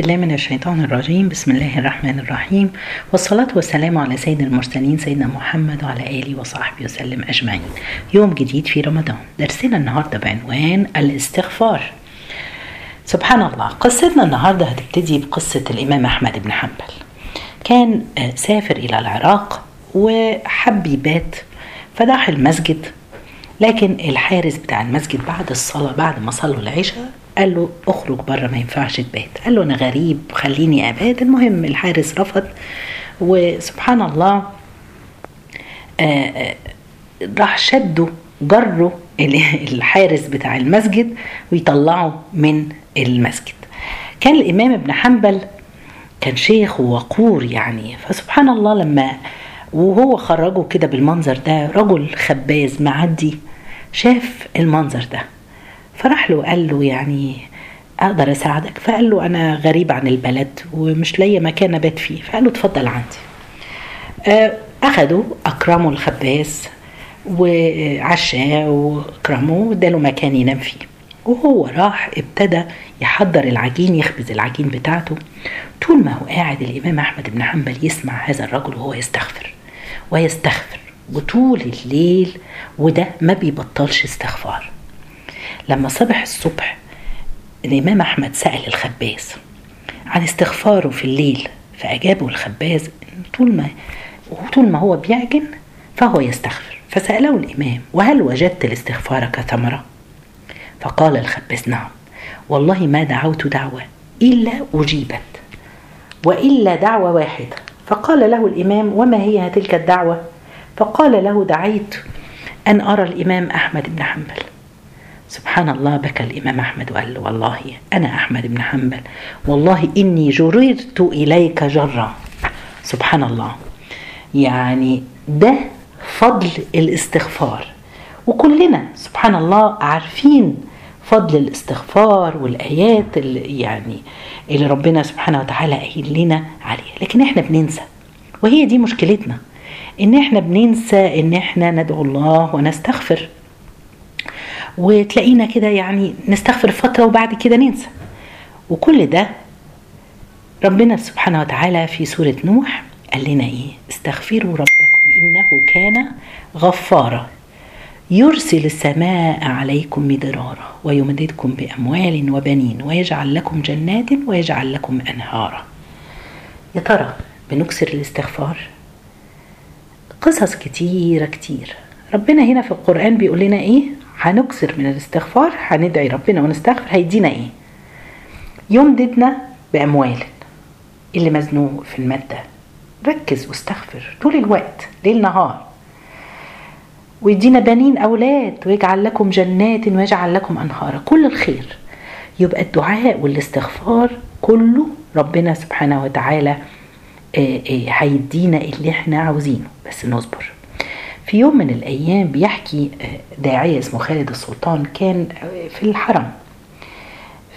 بالله من الشيطان الرجيم. بسم الله الرحمن الرحيم. والصلاة والسلام على سيد المرسلين سيدنا محمد وعلى آله وصحبه وسلم أجمعين. يوم جديد في رمضان. درسنا النهاردة بعنوان الاستغفار. سبحان الله قصتنا النهاردة هتبتدي بقصة الإمام أحمد بن حنبل. كان سافر إلى العراق وحب يبات فراح المسجد لكن الحارس بتاع المسجد بعد الصلاة بعد ما صلوا العشاء قال له أخرج بره ما ينفعش تبات. قال له أنا غريب خليني أبات. المهم الحارس رفض وسبحان الله آآ آآ راح شده جره الحارس بتاع المسجد ويطلعه من المسجد. كان الإمام ابن حنبل كان شيخ ووقور يعني. فسبحان الله لما وهو خرجه كده بالمنظر ده رجل خباز معدي شاف المنظر ده. فراح له قال له يعني أقدر أساعدك. فقال له أنا غريب عن البلد ومش لاقي مكان أبات فيه. فقال له اتفضل عندي. أخده أكرمه الخباز وعشاه وأكرمه واداله مكان ينام فيه. وهو راح ابتدى يحضر العجين يخبز العجين بتاعته. طول ما هو قاعد الإمام أحمد بن حنبل يسمع هذا الرجل وهو يستغفر ويستغفر. وطول الليل وده ما بيبطلش استغفار. لما صبح الصبح الإمام أحمد سأل الخباز عن استغفاره في الليل فأجابه الخباز طول ما طول ما هو بيعجن فهو يستغفر فسأله الإمام وهل وجدت الاستغفار كثمرة؟ فقال الخباز نعم والله ما دعوت دعوة إلا أجيبت وإلا دعوة واحدة فقال له الإمام وما هي تلك الدعوة؟ فقال له دعيت أن أرى الإمام أحمد بن حنبل سبحان الله بكى الإمام أحمد وقال له والله أنا أحمد بن حنبل والله إني جررت إليك جرا. سبحان الله. يعني ده فضل الاستغفار. وكلنا سبحان الله عارفين فضل الاستغفار والآيات اللي يعني اللي ربنا سبحانه وتعالى قايل لنا عليها. لكن إحنا بننسى. وهي دي مشكلتنا إن إحنا بننسى إن إحنا ندعو الله ونستغفر. وتلاقينا كده يعني نستغفر فترة وبعد كده ننسى. وكل ده ربنا سبحانه وتعالى في سورة نوح قال لنا إيه؟ استغفروا ربكم إنه كان غفارا. يرسل السماء عليكم مدرارا ويمددكم بأموال وبنين ويجعل لكم جنات ويجعل لكم أنهارا. يا ترى بنكسر الاستغفار؟ قصص كتيرة كتير. ربنا هنا في القرآن بيقول لنا إيه؟ هنكسر من الاستغفار هندعي ربنا ونستغفر هيدينا إيه؟ يمددنا بأموال اللي مزنوق في المادة. ركز واستغفر طول الوقت ليل نهار. ويدينا بنين أولاد ويجعل لكم جنات ويجعل لكم انهارا كل الخير. يبقى الدعاء والاستغفار كله ربنا سبحانه وتعالى هيدينا اللي إحنا عاوزينه. بس نصبر. في يوم من الأيام بيحكي داعية اسمه خالد السلطان كان في الحرم.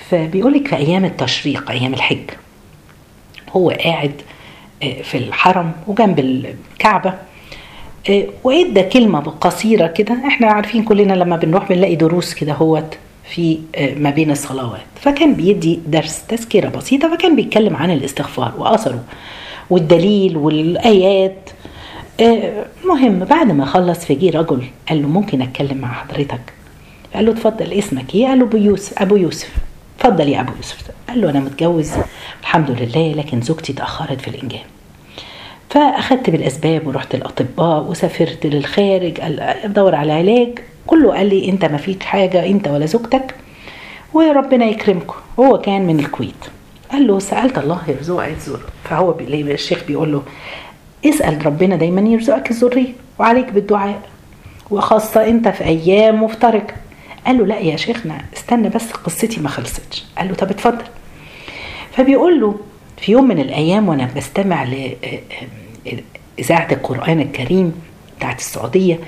فبيقولك في أيام التشريق أيام الحج هو قاعد في الحرم وجنب الكعبة وإدى كلمة قصيرة كده. إحنا عارفين كلنا لما بنروح بنلاقي دروس كده هوت في ما بين الصلوات. فكان بيدي درس تذكرة بسيطة فكان بيتكلم عن الاستغفار وأثره والدليل والآيات. المهم بعد ما خلص فجي رجل قال له ممكن أتكلم مع حضرتك؟ قال له اتفضل اسمك إيه؟ قال له أبو يوسف. أبو يوسف. اتفضل يا أبو يوسف. قال له أنا متجوز. الحمد لله لكن زوجتي اتاخرت في الانجاب فاخدت بالأسباب ورحت الاطباء وسافرت للخارج ادور على علاج. كله قال لي أنت ما فيك حاجة أنت ولا زوجتك وربنا يكرمكم. هو كان من الكويت. قال له سألت الله يرزقك فهو الشيخ بيقول له اسأل ربنا دايما يرزقك الذرية وعليك بالدعاء وخاصة أنت في أيام مفترجة قال له لا يا شيخنا استنى بس قصتي ما خلصتش. قال له طب اتفضل. فبيقول له في يوم من الأيام وأنا بستمع لاذاعة القرآن الكريم بتاعت السعودية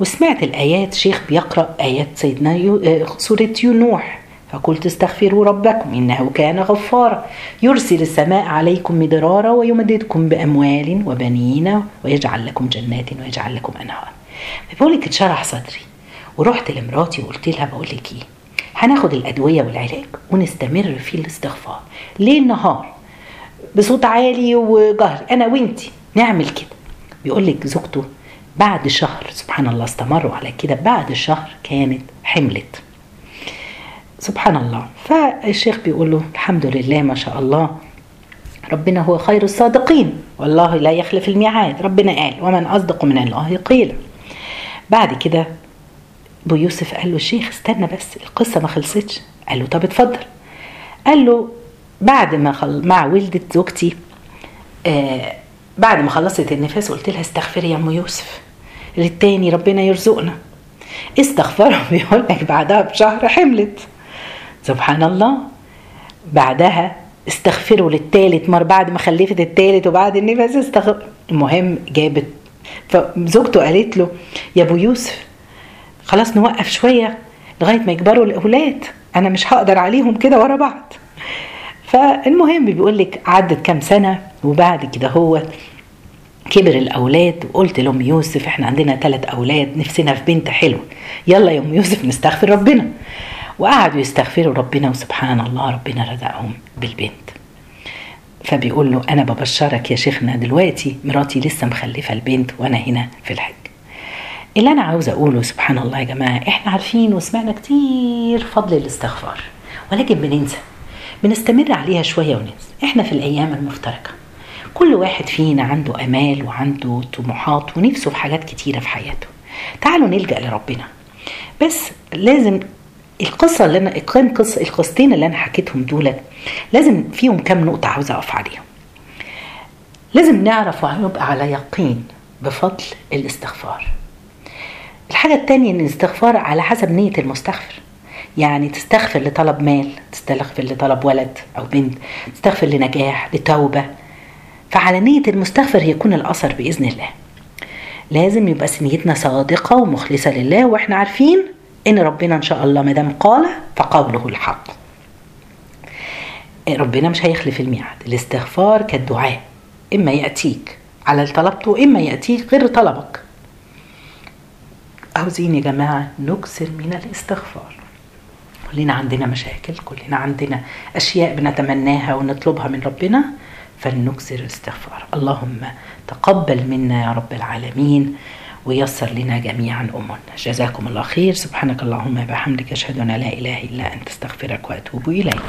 وسمعت الآيات شيخ بيقرأ آيات سيدنا يو سورة نوح فقلت استغفروا ربكم إنه كان غفارا. يرسل السماء عليكم مدرارا ويمددكم بأموال وبنين ويجعل لكم جنات ويجعل لكم أنهار. بقول لك اتشرح صدري. ورحت لمراتي وقلت لها بقول لك إيه؟ هناخد الأدوية والعلاج ونستمر في الاستغفار. ليل نهار بصوت عالي وجهري أنا وأنتي نعمل كده. بيقول لك زوجته بعد شهر سبحان الله استمروا على كده بعد شهر كانت حملت. سبحان الله. فالشيخ بيقول له الحمد لله ما شاء الله. ربنا هو خير الصادقين. والله لا يخلف الميعاد. ربنا قال ومن أصدق من الله قيلا بعد كده أبو يوسف قال له الشيخ استنى بس القصة ما خلصتش. قال له طب اتفضل. قال له بعد ما خل... مع ولدة زوجتي آه بعد ما خلصت النفاس قلت لها استغفري يا أم يوسف للتاني ربنا يرزقنا. استغفروا بيقول لك بعدها بشهر حملت. سبحان الله. بعدها استغفروا للتالت مر بعد ما خلفت التالت وبعد النفاس استغفر المهم جابت. فزوجته قالت له يا أبو يوسف خلاص نوقف شوية لغاية ما يكبروا الأولاد أنا مش هقدر عليهم كده ورا بعض. فالمهم بيقول لك عدت كام سنة وبعد كده هو كبر الأولاد وقلت لأم يوسف إحنا عندنا ثلاث أولاد نفسنا في بنت حلوة. يلا يا أم يوسف نستغفر ربنا. وقعدوا يستغفروا ربنا وسبحان الله ربنا رزقهم بالبنت. فبيقول له أنا ببشرك يا شيخنا دلوقتي مراتي لسه مخلفة البنت وأنا هنا في الحج. اللي أنا عاوزه أقوله سبحان الله يا جماعة إحنا عارفين وسمعنا كتير فضل الاستغفار ولكن بننسى بنستمر عليها شوية وننسى. إحنا في الأيام المفترقة كل واحد فينا عنده أمال وعنده طموحات ونفسه في حاجات كتيرة في حياته. تعالوا نلجأ لربنا. بس لازم القصة اللي أنا كان قصه القصتين اللي أنا حكيتهم دولت لازم فيهم كام نقطة عاوزه أقف عليهم لازم نعرف ونبقى على يقين بفضل الاستغفار. الحاجة التانية إن الاستغفار على حسب نية المستغفر. يعني تستغفر لطلب مال تستغفر لطلب ولد أو بنت تستغفر لنجاح لتوبة. فعلى نية المستغفر يكون الأثر بإذن الله. لازم يبقى نيتنا صادقة ومخلصة لله وإحنا عارفين إن ربنا إن شاء الله ما دام قال فقوله الحق. ربنا مش هيخلف الميعاد. الاستغفار كالدعاء. إما يأتيك على طلبته إما يأتيك غير طلبك. عاوزين يا جماعة نكثر من الاستغفار. كلنا عندنا مشاكل كلنا عندنا أشياء بنتمناها ونطلبها من ربنا فلنكثر الاستغفار. اللهم تقبل منا يا رب العالمين. ويسر لنا جميعا أمورنا. جزاكم الله خير. سبحانك اللهم وبحمدك أشهد أن لا إله إلا أنت أستغفرك وأتوب إليك.